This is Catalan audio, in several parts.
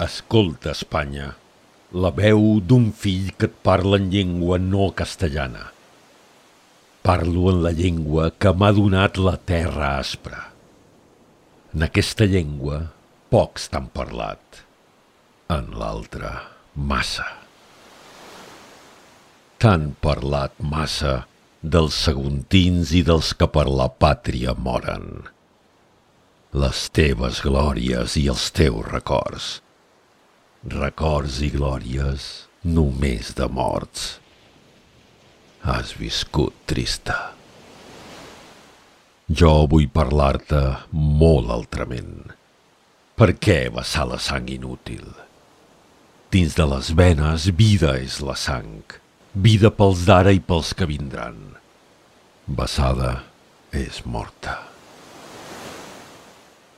Escolta, Espanya, la veu d'un fill que et parla en llengua no castellana. Parlo en la llengua que m'ha donat la terra aspra. En aquesta llengua pocs t'han parlat, en l'altra massa. T'han parlat massa dels saguntins i dels que per la pàtria moren. Les teves glòries i els teus records records i glòries només de morts. Has viscut trista. Jo vull parlar-te molt altrament. Per què vessar la sang inútil? Dins de les venes, vida és la sang. Vida pels d'ara i pels que vindran. Vessada és morta.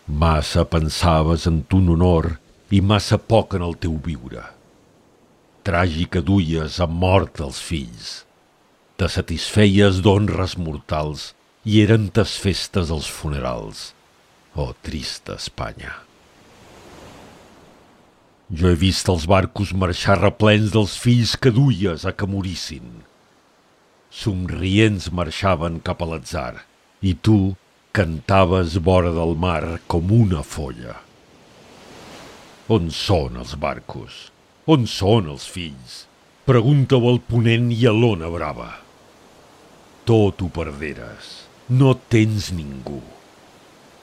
Massa pensaves en ton honor i massa poc en el teu viure. Tràgica duies a mort els fills. Te satisfeies d'honres mortals i eren tes festes els funerals. Oh, trista Espanya! Jo he vist els barcos marxar replens dels fills que duies a que morissin. Somrients marxaven cap a l'atzar i tu cantaves vora del mar com una folla. On són els barcos? On són els fills? Pregunta-ho al ponent i a l'ona brava. Tot ho perderes. No tens ningú.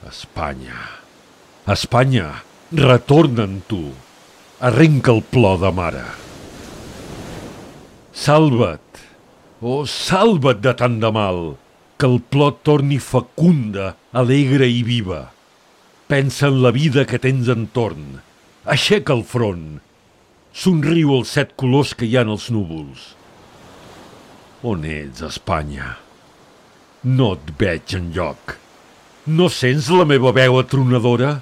Espanya, Espanya, retorna en tu. Arrenca el plor de mare. Salva't, oh, salva't de tant de mal, que el plor torni fecunda, alegre i viva. Pensa en la vida que tens entorn, Aixeca el front. Somriu els set colors que hi ha en els núvols. On ets, Espanya? No et veig en lloc. No sents la meva veu atronadora?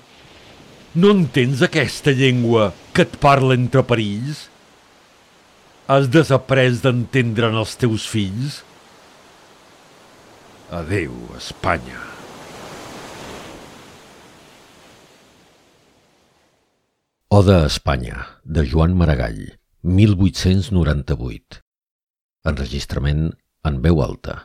No entens aquesta llengua que et parla entre perills? Has desaprès d'entendre'n els teus fills? Adeu, Espanya. Oda a Espanya, de Joan Maragall, 1898. Enregistrament en veu alta.